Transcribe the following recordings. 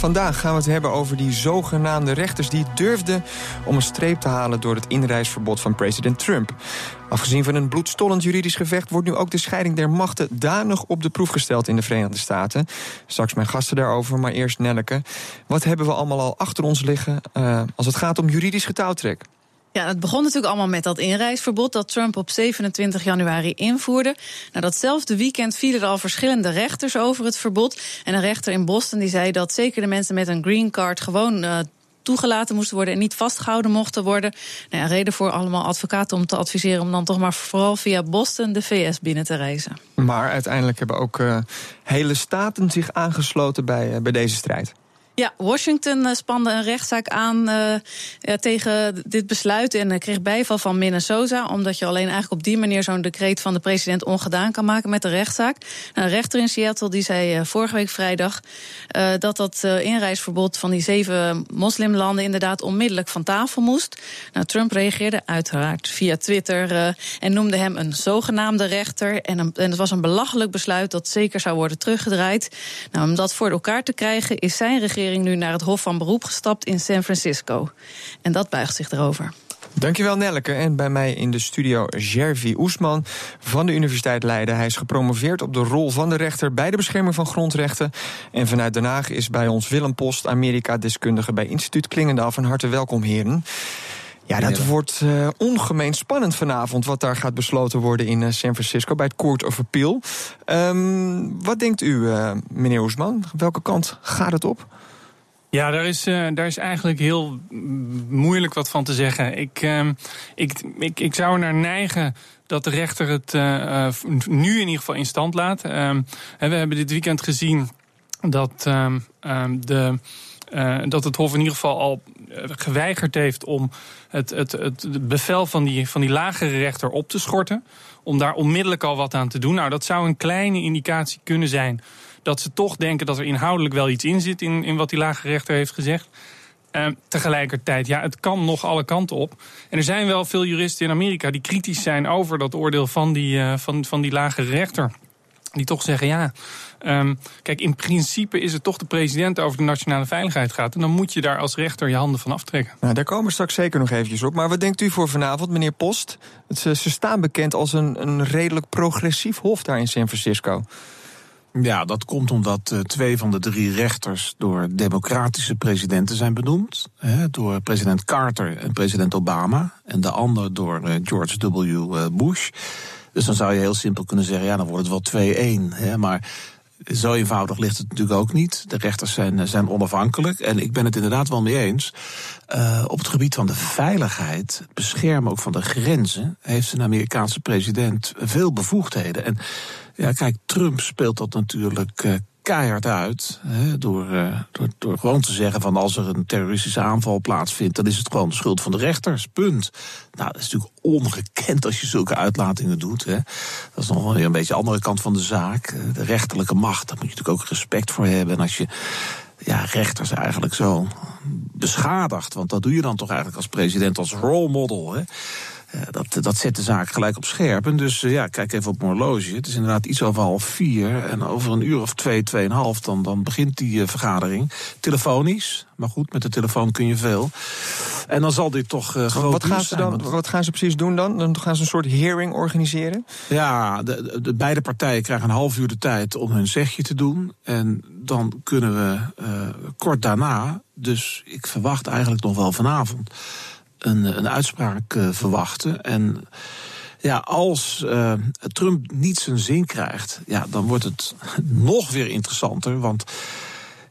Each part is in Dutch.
Vandaag gaan we het hebben over die zogenaamde rechters die durfden om een streep te halen door het inreisverbod van president Trump. Afgezien van een bloedstollend juridisch gevecht wordt nu ook de scheiding der machten danig op de proef gesteld in de Verenigde Staten. Straks mijn gasten daarover, maar eerst Nelleke. Wat hebben we allemaal al achter ons liggen uh, als het gaat om juridisch getouwtrek? Ja, het begon natuurlijk allemaal met dat inreisverbod dat Trump op 27 januari invoerde. Nou, datzelfde weekend vielen er al verschillende rechters over het verbod. En een rechter in Boston die zei dat zeker de mensen met een green card gewoon uh, toegelaten moesten worden en niet vastgehouden mochten worden. Nou reden voor allemaal advocaten om te adviseren om dan toch maar vooral via Boston de VS binnen te reizen. Maar uiteindelijk hebben ook uh, hele staten zich aangesloten bij, uh, bij deze strijd. Ja, Washington eh, spande een rechtszaak aan uh, tegen dit besluit en kreeg bijval van Minnesota, omdat je alleen eigenlijk op die manier zo'n decreet van de president ongedaan kan maken met de rechtszaak. Nou, een rechter in Seattle die zei vorige week vrijdag dat dat inreisverbod van die zeven moslimlanden inderdaad onmiddellijk van tafel moest. Nou, Trump reageerde uiteraard via Twitter en noemde hem een zogenaamde rechter en, en het was een belachelijk besluit dat zeker zou worden teruggedraaid. Nou, om dat voor elkaar te krijgen is zijn regering nu naar het Hof van Beroep gestapt in San Francisco. En dat buigt zich erover. Dankjewel Nelleke. En bij mij in de studio Jervi Oesman van de Universiteit Leiden. Hij is gepromoveerd op de rol van de rechter bij de bescherming van grondrechten. En vanuit Den Haag is bij ons Willem Post, Amerika-deskundige bij Instituut Klingendaal. Van harte welkom, heren. Ja, dat wordt uh, ongemeen spannend vanavond wat daar gaat besloten worden in uh, San Francisco bij het Court of Appeal. Um, wat denkt u, uh, meneer Oesman? Welke kant gaat het op? Ja, daar is, uh, daar is eigenlijk heel moeilijk wat van te zeggen. Ik, uh, ik, ik, ik zou naar neigen dat de rechter het uh, nu in ieder geval in stand laat. we hebben dit weekend gezien dat ehm, ehm, de. dat het Hof in ieder geval al geweigerd heeft om het, het, het bevel van die, van die lagere rechter op te schorten. Om daar onmiddellijk al wat aan te doen. Nou, dat zou een kleine indicatie kunnen zijn dat ze toch denken dat er inhoudelijk wel iets in zit in, in wat die lage rechter heeft gezegd. Uh, tegelijkertijd, ja, het kan nog alle kanten op. En er zijn wel veel juristen in Amerika die kritisch zijn over dat oordeel van die, uh, van, van die lage rechter. Die toch zeggen, ja, um, kijk, in principe is het toch de president over de nationale veiligheid gaat. En dan moet je daar als rechter je handen van aftrekken. Nou, daar komen we straks zeker nog eventjes op. Maar wat denkt u voor vanavond, meneer Post? Het, ze staan bekend als een, een redelijk progressief hof daar in San Francisco. Ja, dat komt omdat uh, twee van de drie rechters door democratische presidenten zijn benoemd. Hè, door president Carter en president Obama. En de ander door uh, George W. Bush. Dus dan zou je heel simpel kunnen zeggen, ja, dan wordt het wel 2-1. Maar zo eenvoudig ligt het natuurlijk ook niet. De rechters zijn, zijn onafhankelijk. En ik ben het inderdaad wel mee eens. Uh, op het gebied van de veiligheid, het beschermen ook van de grenzen, heeft een Amerikaanse president veel bevoegdheden. En ja, kijk, Trump speelt dat natuurlijk uh, keihard uit. Hè, door, uh, door, door gewoon te zeggen van als er een terroristische aanval plaatsvindt, dan is het gewoon de schuld van de rechters. Punt. Nou, dat is natuurlijk ongekend als je zulke uitlatingen doet. Hè. Dat is nog weer een beetje de andere kant van de zaak. De rechterlijke macht, daar moet je natuurlijk ook respect voor hebben. En als je ja, rechters eigenlijk zo beschadigt, want dat doe je dan toch eigenlijk als president, als role model. Hè. Uh, dat, dat zet de zaak gelijk op scherp. En dus uh, ja, kijk even op mijn horloge. Het is inderdaad iets over half vier. En over een uur of twee, tweeënhalf, dan, dan begint die uh, vergadering. Telefonisch. Maar goed, met de telefoon kun je veel. En dan zal dit toch gewoon. wat gaan, ze dan, wat gaan ze precies doen dan? Dan gaan ze een soort hearing organiseren? Ja, de, de, de beide partijen krijgen een half uur de tijd om hun zegje te doen. En dan kunnen we kort daarna, dus ik verwacht eigenlijk nog wel vanavond een, een uitspraak uh, verwachten. En ja, als uh, Trump niet zijn zin krijgt, ja, dan wordt het nog weer interessanter. Want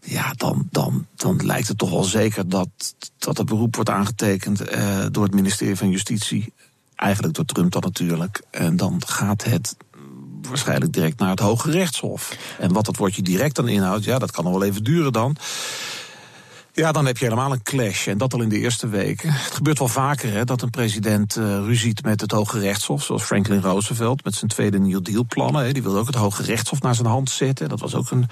ja, dan, dan, dan lijkt het toch wel zeker dat, dat het beroep wordt aangetekend uh, door het ministerie van Justitie. Eigenlijk door Trump dan natuurlijk. En dan gaat het waarschijnlijk direct naar het Hoge Rechtshof. En wat dat woordje direct dan inhoudt, ja, dat kan nog wel even duren dan. Ja, dan heb je helemaal een clash. En dat al in de eerste weken. Het gebeurt wel vaker hè, dat een president uh, ruziet met het Hoge Rechtshof. Zoals Franklin Roosevelt met zijn tweede New Deal plannen. Hè. Die wilde ook het Hoge Rechtshof naar zijn hand zetten. Dat was ook een,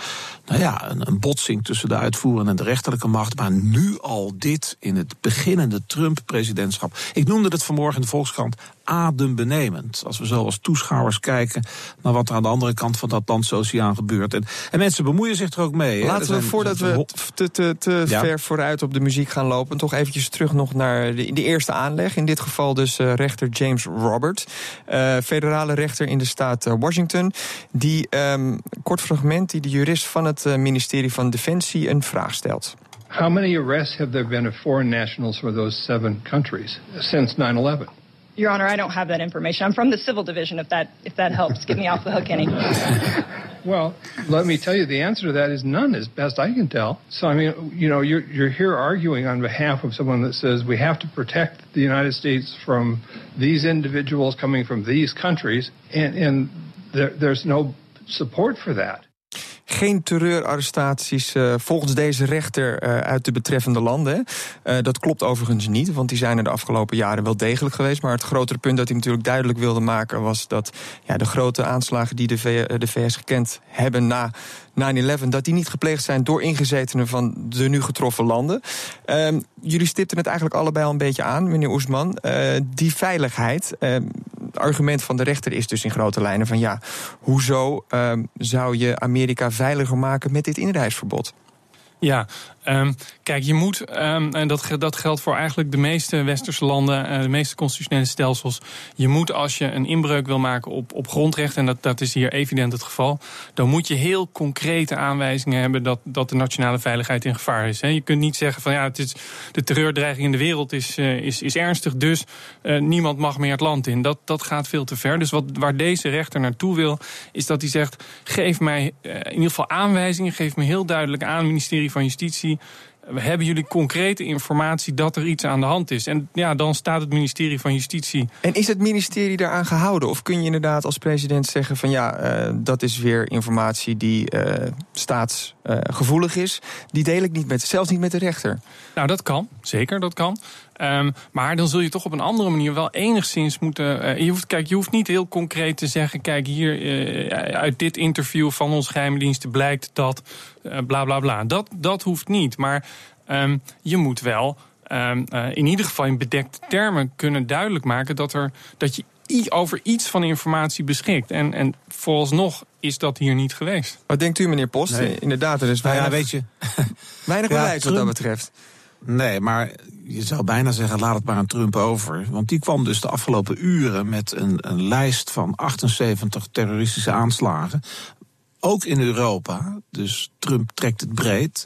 nou ja, een, een botsing tussen de uitvoerende en de rechterlijke macht. Maar nu al dit in het beginnende Trump-presidentschap. Ik noemde het vanmorgen in de Volkskrant adembenemend. Als we zo als toeschouwers kijken naar wat er aan de andere kant van dat land oceaan gebeurt. En, en mensen bemoeien zich er ook mee. Laten we voordat we te, te, te ver vooruit op de muziek gaan lopen, toch eventjes terug nog naar de, de eerste aanleg. In dit geval dus uh, rechter James Robert, uh, federale rechter in de staat uh, Washington. Die um, kort fragment die de jurist van het ministerie van Defensie een vraag stelt. How many arrests have there been of foreign nationals for those seven countries since 9/11? Your Honor, I don't have that information. I'm from the civil division. If that if that helps, get me off the hook, any. well, let me tell you, the answer to that is none, as best I can tell. So I mean, you know, you're you're here arguing on behalf of someone that says we have to protect the United States from these individuals coming from these countries, and and there, there's no support for that. Geen terreurarrestaties uh, volgens deze rechter uh, uit de betreffende landen. Uh, dat klopt overigens niet, want die zijn er de afgelopen jaren wel degelijk geweest. Maar het grotere punt dat hij natuurlijk duidelijk wilde maken was dat ja, de grote aanslagen die de, de VS gekend hebben na 9-11, dat die niet gepleegd zijn door ingezetenen van de nu getroffen landen. Uh, jullie stipten het eigenlijk allebei al een beetje aan, meneer Oesman. Die veiligheid. Het argument van de rechter is dus in grote lijnen van ja, hoezo ehm, zou je Amerika veiliger maken met dit inreisverbod? Ja, um, kijk, je moet, um, en dat, dat geldt voor eigenlijk de meeste westerse landen, uh, de meeste constitutionele stelsels. Je moet als je een inbreuk wil maken op, op grondrechten, en dat, dat is hier evident het geval, dan moet je heel concrete aanwijzingen hebben dat, dat de nationale veiligheid in gevaar is. Je kunt niet zeggen van ja, het is, de terreurdreiging in de wereld is, uh, is, is ernstig, dus uh, niemand mag meer het land in. Dat, dat gaat veel te ver. Dus wat, waar deze rechter naartoe wil, is dat hij zegt: geef mij in ieder geval aanwijzingen, geef me heel duidelijk aan, ministerie van Justitie. Hebben jullie concrete informatie dat er iets aan de hand is? En ja, dan staat het ministerie van Justitie. En is het ministerie daaraan gehouden? Of kun je inderdaad als president zeggen van ja, uh, dat is weer informatie die uh, staatsgevoelig uh, is. Die deel ik niet met, zelfs niet met de rechter. Nou, dat kan. Zeker, dat kan. Um, maar dan zul je toch op een andere manier wel enigszins moeten. Uh, je, hoeft, kijk, je hoeft niet heel concreet te zeggen: kijk, hier uh, uit dit interview van onze geheime diensten blijkt dat. Uh, bla bla bla. Dat, dat hoeft niet. Maar um, je moet wel. Um, in ieder geval in bedekte termen kunnen duidelijk maken dat, er, dat je over iets van informatie beschikt. En, en vooralsnog is dat hier niet geweest. Wat denkt u, meneer Post? Nee. Inderdaad, er is weinig, nou ja, weet je. weinig bewijs ja, wat dat betreft. Nee, maar je zou bijna zeggen, laat het maar aan Trump over. Want die kwam dus de afgelopen uren met een, een lijst van 78 terroristische aanslagen ook in Europa. Dus Trump trekt het breed.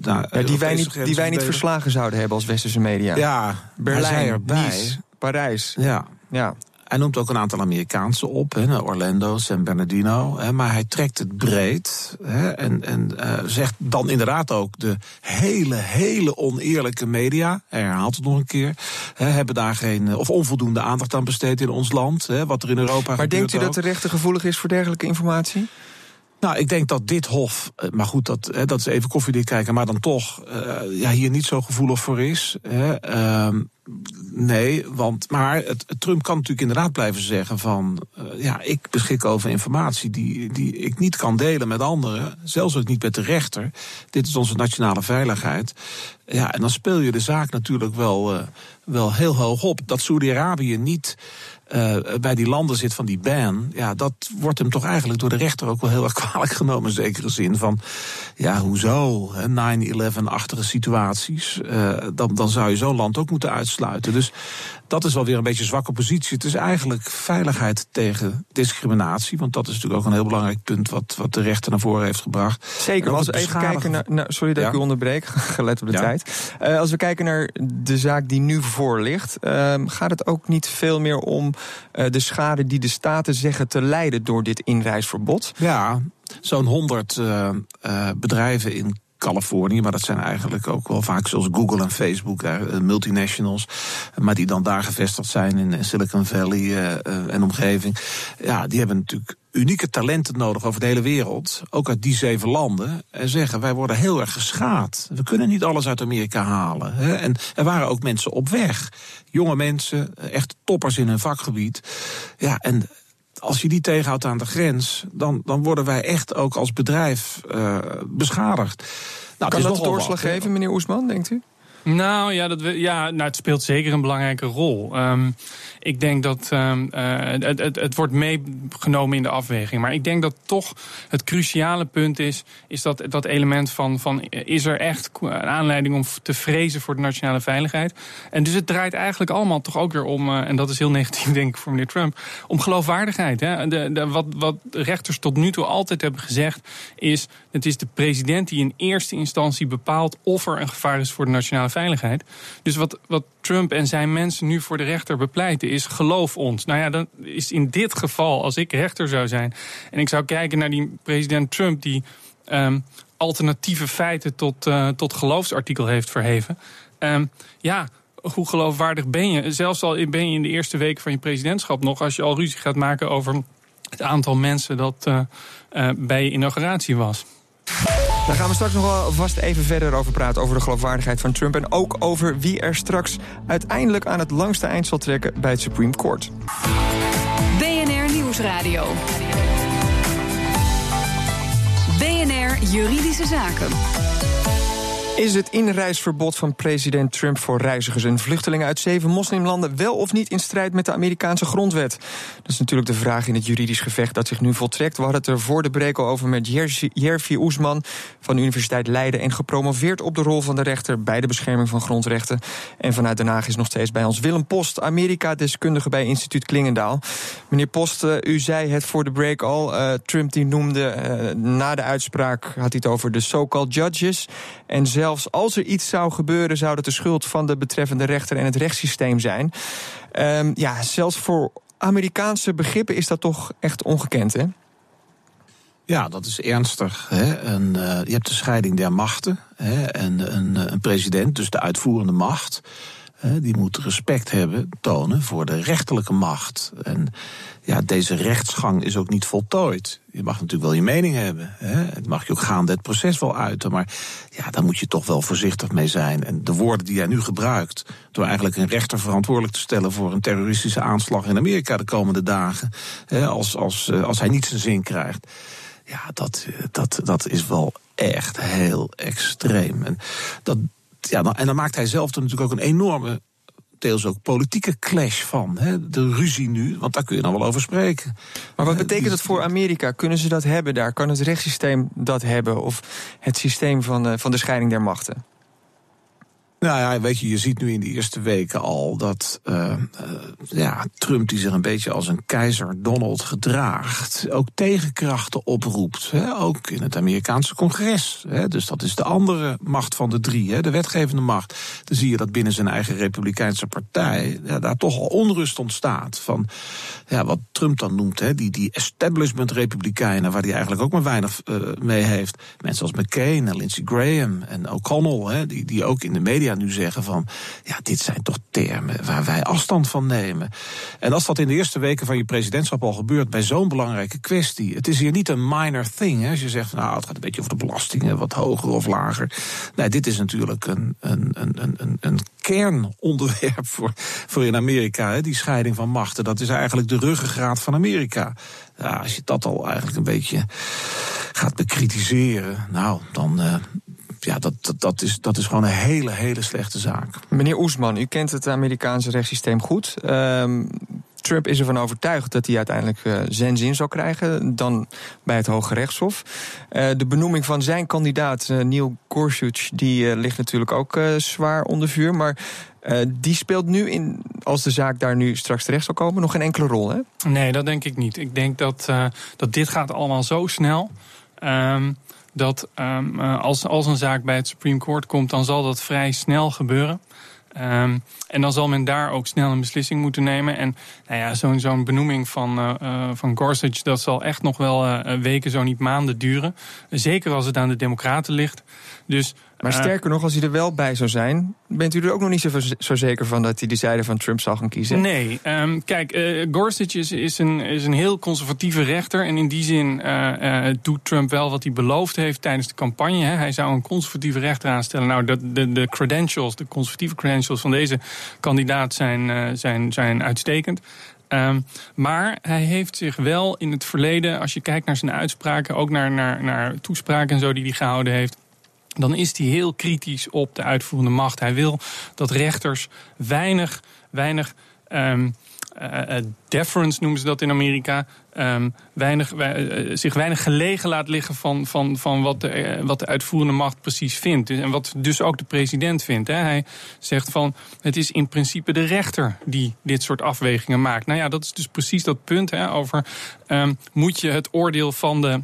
ja, die wij niet, die wij niet verslagen zouden hebben als westerse media. Ja, Berlijn. Nice, Parijs. Ja. ja. Hij noemt ook een aantal Amerikaanse op, hè, Orlando, San Bernardino. Hè, maar hij trekt het breed. Hè, en en uh, zegt dan inderdaad ook de hele, hele oneerlijke media. Hij herhaalt het nog een keer. Hè, hebben daar geen, of onvoldoende aandacht aan besteed in ons land. Hè, wat er in Europa maar gebeurt. Maar denkt u ook. dat de rechter gevoelig is voor dergelijke informatie? Nou, ik denk dat dit Hof, maar goed, dat, hè, dat is even koffiedik kijken, maar dan toch uh, ja, hier niet zo gevoelig voor is. Hè. Uh, nee, want, maar het, Trump kan natuurlijk inderdaad blijven zeggen van, uh, ja, ik beschik over informatie die, die ik niet kan delen met anderen, zelfs ook niet met de rechter. Dit is onze nationale veiligheid. Ja, en dan speel je de zaak natuurlijk wel, wel heel hoog op. Dat Saudi-Arabië niet uh, bij die landen zit van die ban, ja, dat wordt hem toch eigenlijk door de rechter ook wel heel erg kwalijk genomen, in zekere zin. Van ja, hoezo? 9-11-achtige situaties. Uh, dan, dan zou je zo'n land ook moeten uitsluiten. Dus dat is wel weer een beetje een zwakke positie. Het is eigenlijk veiligheid tegen discriminatie. Want dat is natuurlijk ook een heel belangrijk punt wat, wat de rechter naar voren heeft gebracht. Zeker, als we even kijken naar. Sorry dat ja. ik u onderbreek, gelet op de ja. tijd. Uh, als we kijken naar de zaak die nu voor ligt, uh, gaat het ook niet veel meer om uh, de schade die de staten zeggen te leiden door dit inreisverbod? Ja, zo'n honderd uh, uh, bedrijven in Californië, maar dat zijn eigenlijk ook wel vaak zoals Google en Facebook, uh, multinationals, maar die dan daar gevestigd zijn in Silicon Valley uh, uh, en omgeving. Ja, die hebben natuurlijk unieke talenten nodig over de hele wereld, ook uit die zeven landen, en zeggen wij worden heel erg geschaad. We kunnen niet alles uit Amerika halen. En er waren ook mensen op weg, jonge mensen, echt toppers in hun vakgebied. Ja, en als je die tegenhoudt aan de grens, dan, dan worden wij echt ook als bedrijf uh, beschadigd. Nou, kan dat doorslag geven, meneer Oesman, denkt u? Nou ja, dat, ja nou, het speelt zeker een belangrijke rol. Um, ik denk dat um, uh, het, het, het, wordt meegenomen in de afweging. Maar ik denk dat toch het cruciale punt is, is dat, dat element van, van is er echt een aanleiding om te vrezen voor de nationale veiligheid. En dus het draait eigenlijk allemaal toch ook weer om, uh, en dat is heel negatief denk ik voor meneer Trump, om geloofwaardigheid. Hè? Wat, wat rechters tot nu toe altijd hebben gezegd is, het is de president die in eerste instantie bepaalt of er een gevaar is voor de nationale veiligheid. Dus wat, wat Trump en zijn mensen nu voor de rechter bepleiten is: geloof ons. Nou ja, dan is in dit geval, als ik rechter zou zijn en ik zou kijken naar die president Trump die um, alternatieve feiten tot, uh, tot geloofsartikel heeft verheven. Um, ja, hoe geloofwaardig ben je? Zelfs al ben je in de eerste weken van je presidentschap nog, als je al ruzie gaat maken over het aantal mensen dat uh, uh, bij je inauguratie was. Daar gaan we straks nog wel vast even verder over praten. Over de geloofwaardigheid van Trump. En ook over wie er straks uiteindelijk aan het langste eind zal trekken bij het Supreme Court. BNR Nieuwsradio. BNR Juridische Zaken. Is het inreisverbod van president Trump voor reizigers en vluchtelingen uit zeven moslimlanden wel of niet in strijd met de Amerikaanse grondwet? Dat is natuurlijk de vraag in het juridisch gevecht dat zich nu voltrekt. We hadden het er voor de break al over met Jervi Oesman van de Universiteit Leiden en gepromoveerd op de rol van de rechter bij de bescherming van grondrechten. En vanuit Den Haag is nog steeds bij ons Willem Post, Amerika-deskundige bij instituut Klingendaal. Meneer Post, eh, u zei het voor de break al. Uh, Trump die noemde uh, na de uitspraak had hij het over de so-called judges en zelfs als er iets zou gebeuren, zou dat de schuld van de betreffende rechter en het rechtssysteem zijn. Um, ja, zelfs voor Amerikaanse begrippen is dat toch echt ongekend, hè? Ja, dat is ernstig. Hè? En, uh, je hebt de scheiding der machten. Hè? En een, een president, dus de uitvoerende macht die moet respect hebben, tonen voor de rechterlijke macht. En ja, deze rechtsgang is ook niet voltooid. Je mag natuurlijk wel je mening hebben. Hè? Het mag je ook gaande het proces wel uiten. Maar ja, daar moet je toch wel voorzichtig mee zijn. En de woorden die hij nu gebruikt. door eigenlijk een rechter verantwoordelijk te stellen. voor een terroristische aanslag in Amerika de komende dagen. Hè, als, als, eh, als hij niet zijn zin krijgt. Ja, dat, dat, dat is wel echt heel extreem. En dat, ja, en dan maakt hij zelf er natuurlijk ook een enorme deels ook politieke clash van. Hè? De ruzie nu, want daar kun je dan wel over spreken. Maar wat betekent dat voor Amerika? Kunnen ze dat hebben daar? Kan het rechtssysteem dat hebben? Of het systeem van, uh, van de scheiding der machten? Nou ja, weet je, je ziet nu in de eerste weken al dat uh, uh, ja, Trump, die zich een beetje als een keizer Donald gedraagt, ook tegenkrachten oproept. Hè, ook in het Amerikaanse congres. Hè, dus dat is de andere macht van de drie, hè, de wetgevende macht. Dan zie je dat binnen zijn eigen Republikeinse partij ja, daar toch al onrust ontstaat. Van ja, wat Trump dan noemt, hè, die, die establishment-republikeinen, waar hij eigenlijk ook maar weinig uh, mee heeft. Mensen als McCain en Lindsey Graham en O'Connell, hè, die, die ook in de media nu zeggen van, ja, dit zijn toch termen waar wij afstand van nemen. En als dat in de eerste weken van je presidentschap al gebeurt bij zo'n belangrijke kwestie, het is hier niet een minor thing. Hè, als je zegt, nou, het gaat een beetje over de belastingen, wat hoger of lager. Nee, dit is natuurlijk een, een, een, een, een kernonderwerp voor, voor in Amerika, hè, die scheiding van machten. Dat is eigenlijk de ruggengraat van Amerika. Ja, als je dat al eigenlijk een beetje gaat bekritiseren, nou, dan, uh, ja, dat, dat, dat, is, dat is gewoon een hele, hele slechte zaak. Meneer Oesman, u kent het Amerikaanse rechtssysteem goed. Um, Trump is ervan overtuigd dat hij uiteindelijk uh, zijn zin zal krijgen, dan bij het Hoge Rechtshof. Uh, de benoeming van zijn kandidaat, uh, Neil Gorsuch, die ligt natuurlijk ook zwaar onder vuur. Maar die speelt nu, in, als de zaak daar nu straks terecht zal komen, nog geen enkele rol, hè? Nee, dat denk ik niet. Ik denk dat, dat dit gaat allemaal zo snel. Um, dat um, als, als een zaak bij het Supreme Court komt, dan zal dat vrij snel gebeuren. Um, en dan zal men daar ook snel een beslissing moeten nemen. En nou ja, zo'n zo'n benoeming van, uh, van Gorsuch, dat zal echt nog wel weken, zo niet maanden duren. Zeker als het aan de Democraten ligt. Dus Maar sterker nog, als hij er wel bij zou zijn, bent u er ook nog niet zo, zo zeker van dat hij de zijde van Trump zal gaan kiezen? Nee, um, kijk, uh, Gorsuch is, is, een, is een heel conservatieve rechter. En in die zin uh, uh, doet Trump wel wat hij beloofd heeft tijdens de campagne. Hè. Hij zou een conservatieve rechter aanstellen. Nou, de, de, de credentials, de conservatieve credentials van deze kandidaat zijn, zijn, zijn uitstekend. Um, maar hij heeft zich wel in het verleden, als je kijkt naar zijn uitspraken, ook naar, naar, naar toespraken en zo die hij gehouden heeft, dan is hij heel kritisch op de uitvoerende macht. Hij wil dat rechters weinig, weinig um, uh, deference noemen ze dat in Amerika. Um, weinig, uh, zich weinig gelegen laat liggen van, van, van wat, de, wat de uitvoerende macht precies vindt. En wat dus ook de president vindt. Hè. Hij zegt van het is in principe de rechter die dit soort afwegingen maakt. Nou ja, dat is dus precies dat punt hè, over um, moet je het oordeel van de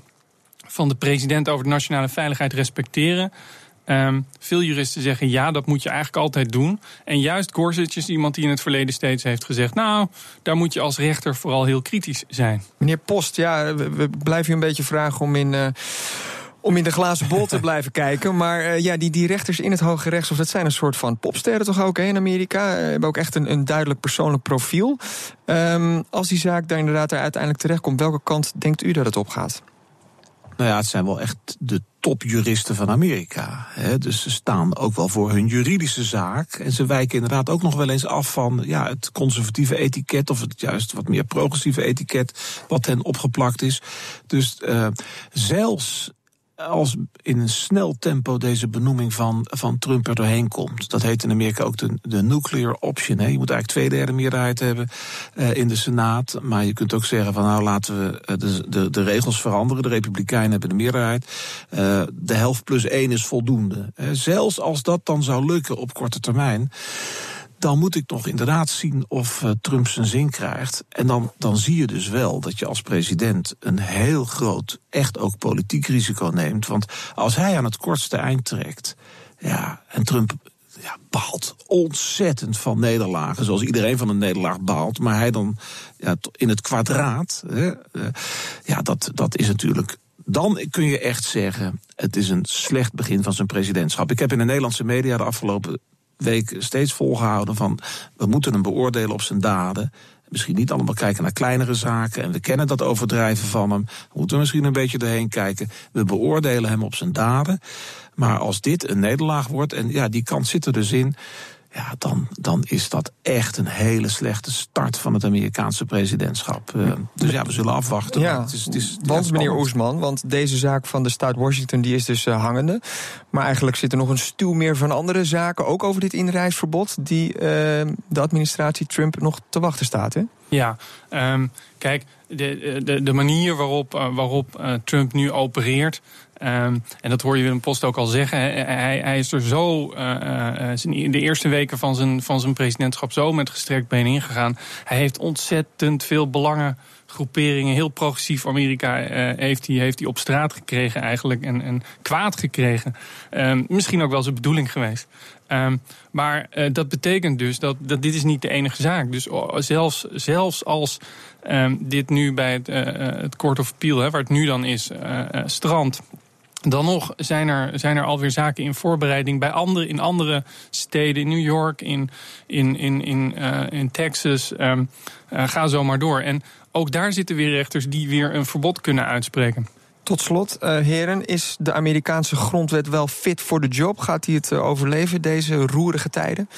van de president over de nationale veiligheid respecteren. Um, veel juristen zeggen ja, dat moet je eigenlijk altijd doen. En juist Gorsuch is iemand die in het verleden steeds heeft gezegd: Nou, daar moet je als rechter vooral heel kritisch zijn. Meneer Post, ja, we, blijven u een beetje vragen om in. Uh, om in de glazen bol te blijven kijken. Maar uh, ja, die, die rechters in het Hoge Rechtshof, dat zijn een soort van popsterren toch ook hè, in Amerika. Uh, hebben ook echt een, een duidelijk persoonlijk profiel. Um, als die zaak daar inderdaad uiteindelijk terecht komt, welke kant denkt u dat het op gaat? Nou ja, het zijn wel echt de topjuristen van Amerika. Hè? Dus ze staan ook wel voor hun juridische zaak. En ze wijken inderdaad ook nog wel eens af van ja, het conservatieve etiket. of het juist wat meer progressieve etiket. wat hen opgeplakt is. Dus uh, zelfs als in een snel tempo deze benoeming van, van Trump er doorheen komt. Dat heet in Amerika ook de, de nuclear option. Je moet eigenlijk twee derde meerderheid hebben uh, in de Senaat. Maar je kunt ook zeggen van nou laten we eh, de, de, de regels veranderen. De Republikeinen hebben de meerderheid. Uh, de helft plus één is voldoende. zelfs als dat dan zou lukken op korte termijn dan moet ik nog inderdaad zien of uh, Trump zijn zin krijgt. En dan, dan zie je dus wel dat je als president een heel groot, echt ook politiek risico neemt. Want als hij aan het kortste eind trekt, ja, en Trump ja, baalt ontzettend van nederlagen. Zoals iedereen van een nederlaag baalt. Maar hij dan ja, in het kwadraat. Hè, uh, ja, dat, dat is natuurlijk. Dan kun je echt zeggen: het is een slecht begin van zijn presidentschap. Ik heb in de Nederlandse media de afgelopen week steeds volgehouden van we moeten hem beoordelen op zijn daden. Misschien niet allemaal kijken naar kleinere zaken. En we kennen dat overdrijven van hem. We moeten misschien een beetje erheen kijken. We beoordelen hem op zijn daden. Maar als dit een nederlaag wordt, en ja, die kant zit er dus in ja, dan, dan is dat echt een hele slechte start van het Amerikaanse presidentschap. Uh, dus ja, we zullen afwachten. Ja, het is, het is, want meneer Oesman, want deze zaak van de staat Washington die is dus uh, hangende. Maar eigenlijk zit er nog een stuw meer van andere zaken, ook over dit inreisverbod, die uh, de administratie Trump nog te wachten staat. Hè? Ja, um, kijk, de, de, de manier waarop, waarop Trump nu opereert. Um, en dat hoor je Willem Post ook al zeggen. Hij, hij is er zo uh, uh, de eerste weken van zijn, van zijn presidentschap zo met gestrekt been ingegaan. Hij heeft ontzettend veel belangengroeperingen, heel progressief Amerika heeft, hij, heeft op straat gekregen eigenlijk en, en kwaad gekregen. Um, misschien ook wel zijn bedoeling geweest. Um, maar dat betekent dus dat, dat dit is niet de enige zaak. Dus zelfs, zelfs als dit nu bij het, uh, het Court of Appeal, hè, waar het nu dan is, strand dan nog zijn er, zijn er alweer zaken in voorbereiding bij andere, in andere steden, in New York, in, in, in, in, uh, in Texas. Um, uh, ga zo maar door. En ook daar zitten weer rechters die weer een verbod kunnen uitspreken. Tot slot, uh, heren, is de Amerikaanse grondwet wel fit voor de job? Gaat hij het overleven, deze roerige tijden?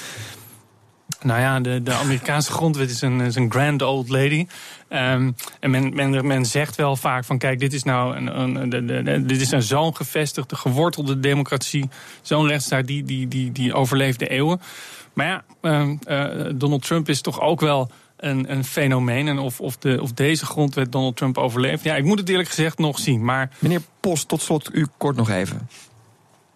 Nou ja, de, de Amerikaanse grondwet is een, een grand old lady. Um, en men, men, men zegt wel vaak van kijk, dit is nou een, een, de, de, dit is een zo'n gevestigde, gewortelde democratie. Zo'n rechtsstaat die, die, die, die overleefde eeuwen. Maar ja, um, uh, Donald Trump is toch ook wel een, een fenomeen. En of, of, de, of deze grondwet Donald Trump overleeft. Ja, ik moet het eerlijk gezegd nog zien. Maar... Meneer Post, tot slot u kort nog even.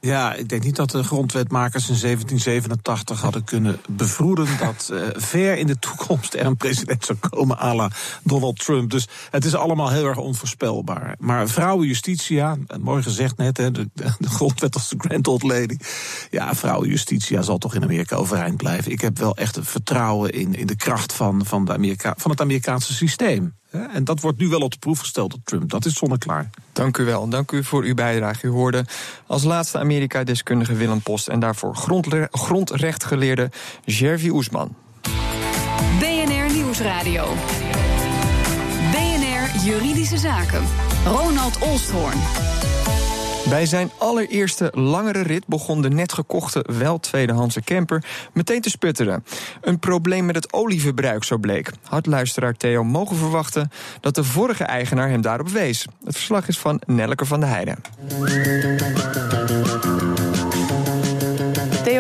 Ja, ik denk niet dat de grondwetmakers in 1787 hadden kunnen bevroeden dat uh, ver in de toekomst er een president zou komen à la Donald Trump. Dus het is allemaal heel erg onvoorspelbaar. Maar vrouwenjustitia, mooi gezegd net, hè, de, grondwet als de Grand Old Lady. Ja, vrouwenjustitia zal toch in Amerika overeind blijven. Ik heb wel echt vertrouwen in, in de kracht van, van, de Amerika, van het Amerikaanse systeem. En dat wordt nu wel op de proef gesteld door Trump. Dat is zonneklaar. Dank u wel. Dank u voor uw bijdrage. U hoorde als laatste Amerika-deskundige Willem Post en daarvoor grondre grondrechtgeleerde Jervi Oesman. BNR Nieuwsradio. BNR Juridische Zaken. Ronald Olsthoorn. Bij zijn allereerste langere rit begon de net gekochte, wel tweedehandse camper meteen te sputteren. Een probleem met het olieverbruik, zo bleek. Had luisteraar Theo mogen verwachten dat de vorige eigenaar hem daarop wees. Het verslag is van Nelleke van de Heijden.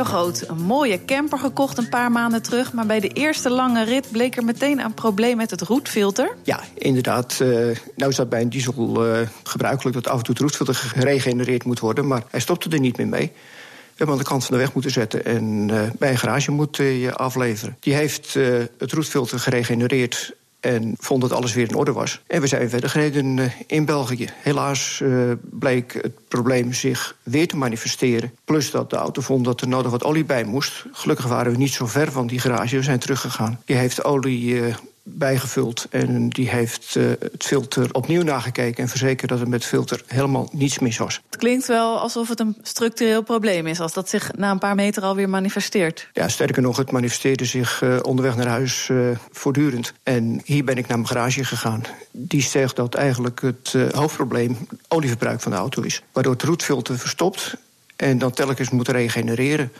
Groot, een mooie camper gekocht een paar maanden terug. Maar bij de eerste lange rit bleek er meteen een probleem met het roetfilter. Ja, inderdaad. Uh, nou is dat bij een diesel uh, gebruikelijk dat af en toe het roetfilter geregenereerd moet worden. Maar hij stopte er niet meer mee. We hebben aan de kant van de weg moeten zetten en uh, bij een garage moeten je afleveren. Die heeft het roetfilter geregenereerd en vond dat alles weer in orde was. En we zijn verder gereden uh, in België. Helaas uh, bleek het probleem zich weer te manifesteren. Plus dat de auto vond dat er nodig wat olie bij moest. Gelukkig waren we niet zo ver van die garage. We zijn teruggegaan. Die heeft olie uh, bijgevuld en die heeft uh, het filter opnieuw nagekeken en verzekerd dat er met het filter helemaal niets mis was. Het klinkt wel alsof het een structureel probleem is, als dat zich na een paar meter alweer manifesteert. Ja, sterker nog, het manifesteerde zich uh, onderweg naar huis uh, voortdurend. En hier ben ik naar mijn garage gegaan. Die zegt dat eigenlijk het hoofdprobleem olieverbruik van de auto is, waardoor het roetfilter verstopt en dan telkens moet regenereren.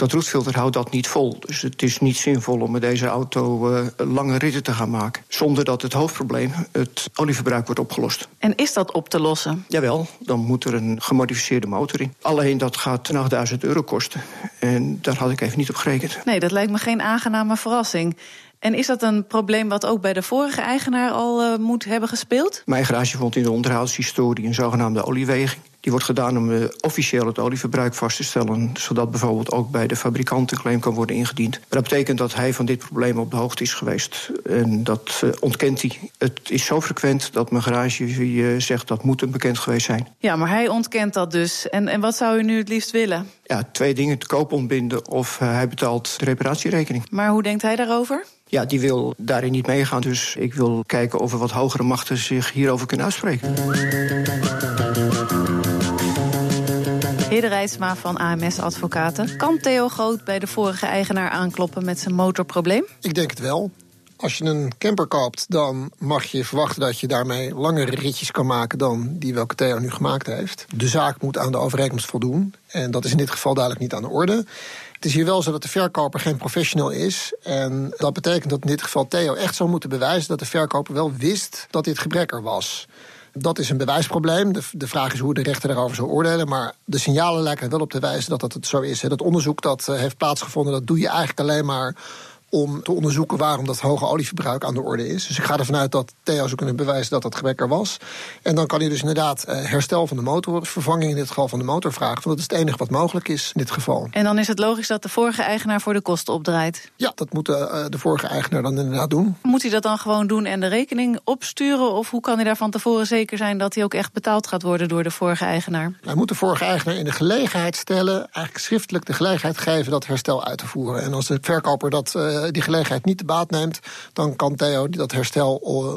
Dat roetfilter houdt dat niet vol. Dus het is niet zinvol om met deze auto uh, lange ritten te gaan maken. Zonder dat het hoofdprobleem, het olieverbruik, wordt opgelost. En is dat op te lossen? Jawel, dan moet er een gemodificeerde motor in. Alleen dat gaat 8000 euro kosten. En daar had ik even niet op gerekend. Nee, dat lijkt me geen aangename verrassing. En is dat een probleem wat ook bij de vorige eigenaar al uh, moet hebben gespeeld? Mijn garage vond in de onderhoudshistorie een zogenaamde olieweging. Die wordt gedaan om uh, officieel het olieverbruik vast te stellen, zodat bijvoorbeeld ook bij de fabrikant een claim kan worden ingediend. Maar dat betekent dat hij van dit probleem op de hoogte is geweest. En dat uh, ontkent hij. Het is zo frequent dat mijn garage uh, zegt dat moet hem bekend geweest zijn. Ja, maar hij ontkent dat dus. En, en wat zou u nu het liefst willen? Ja, twee dingen: te koop ontbinden of hij betaalt de reparatierekening. Maar hoe denkt hij daarover? Ja, die wil daarin niet meegaan. Dus ik wil kijken of er wat hogere machten zich hierover kunnen uitspreken. Rijtsma van AMS Advocaten. Kan Theo Groot bij de vorige eigenaar aankloppen met zijn motorprobleem? Ik denk het wel. Als je een camper koopt, dan mag je verwachten dat je daarmee langere ritjes kan maken dan die welke Theo nu gemaakt heeft. De zaak moet aan de overeenkomst voldoen. En dat is in dit geval duidelijk niet aan de orde. Het is hier wel zo dat de verkoper geen professional is. En dat betekent dat in dit geval Theo echt zou moeten bewijzen dat de verkoper wel wist dat dit gebrek er was. Dat is een bewijsprobleem. De, de, vraag is hoe de rechter daarover zou oordelen. Maar de signalen lijken er wel op te wijzen dat dat het zo is. Dat onderzoek dat heeft plaatsgevonden, dat doe je eigenlijk alleen maar om te onderzoeken waarom dat hoge olieverbruik aan de orde is. Dus ik ga ervan uit dat Theo zou kunnen bewijzen dat dat gebrek er was. En dan kan hij dus inderdaad herstel van de motor, vervanging in dit geval van de motor vragen. Want dat is het enige wat mogelijk is in dit geval. En dan is het logisch dat de vorige eigenaar voor de kosten opdraait? Ja, dat moet de, de vorige eigenaar dan inderdaad doen. Moet hij dat dan gewoon doen en de rekening opsturen? Of hoe kan hij daar van tevoren zeker zijn dat hij ook echt betaald gaat worden door de vorige eigenaar? Hij moet de vorige eigenaar in de gelegenheid stellen, eigenlijk schriftelijk de gelegenheid geven dat herstel uit te voeren. En als de verkoper dat die gelegenheid niet te baat neemt, dan kan Theo dat herstel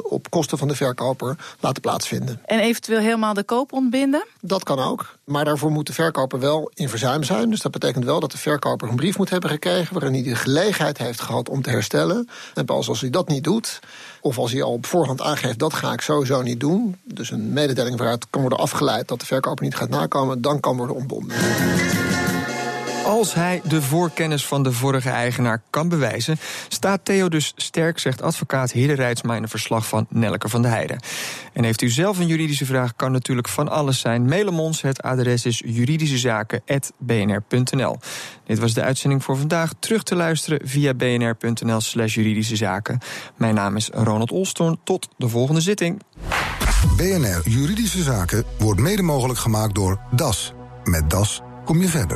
op kosten van de verkoper laten plaatsvinden. En eventueel helemaal de koop ontbinden? Dat kan ook. Maar daarvoor moet de verkoper wel in verzuim zijn. Dus dat betekent wel dat de verkoper een brief moet hebben gekregen waarin hij de gelegenheid heeft gehad om te herstellen. En pas als hij dat niet doet, of als hij al op voorhand aangeeft dat ga ik sowieso niet doen, dus een mededeling waaruit kan worden afgeleid dat de verkoper niet gaat nakomen, dan kan worden ontbonden. Als hij de voorkennis van de vorige eigenaar kan bewijzen, staat Theo dus sterk, zegt advocaat Hidde Rijtsma in een verslag van Nelke van de Heijden. En heeft u zelf een juridische vraag, kan natuurlijk van alles zijn. Mail hem ons, het adres is juridischezaken.bnr.nl. Dit was de uitzending voor vandaag. Terug te luisteren via bnr.nl slash juridische zaken. Mijn naam is Ronald Olstorn. Tot de volgende zitting. BNR Juridische Zaken wordt mede mogelijk gemaakt door DAS. Met DAS kom je verder.